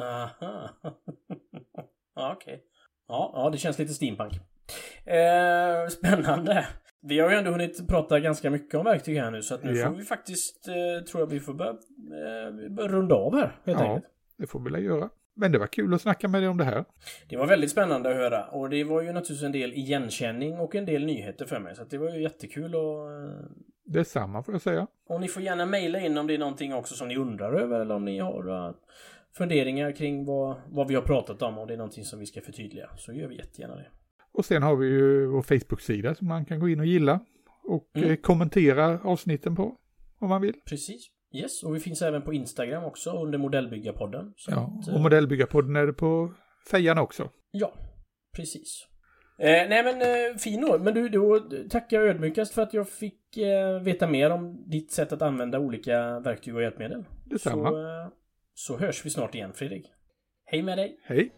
Speaker 2: Aha. ja, okej. Okay. Ja, ja, det känns lite steampunk. Eh, spännande. Vi har ju ändå hunnit prata ganska mycket om verktyg här nu så att nu ja. får vi faktiskt, eh, tror jag vi får börja, eh, börja runda av här helt ja, enkelt.
Speaker 1: det får vi väl göra. Men det var kul att snacka med dig om det här.
Speaker 2: Det var väldigt spännande att höra och det var ju naturligtvis en del igenkänning och en del nyheter för mig. Så det var ju jättekul och...
Speaker 1: Eh, Detsamma får jag säga.
Speaker 2: Och ni får gärna mejla in om det är någonting också som ni undrar över eller om ni har uh, funderingar kring vad, vad vi har pratat om. Om det är någonting som vi ska förtydliga så gör vi jättegärna det.
Speaker 1: Och sen har vi ju vår Facebook-sida som man kan gå in och gilla och mm. Eh, kommentera avsnitten på om man vill.
Speaker 2: Precis. Yes, och vi finns även på Instagram också under Modellbyggarpodden.
Speaker 1: ja, att, och Modellbyggarpodden är det på fejan också.
Speaker 2: Ja, precis. Eh, nej men eh, fin år. Men du, då tackar jag ödmjukast för att jag fick eh, veta mer om ditt sätt att använda olika verktyg och hjälpmedel.
Speaker 1: Detsamma.
Speaker 2: Så, eh, så hörs vi snart igen Fredrik. Hej med dig!
Speaker 1: Hej!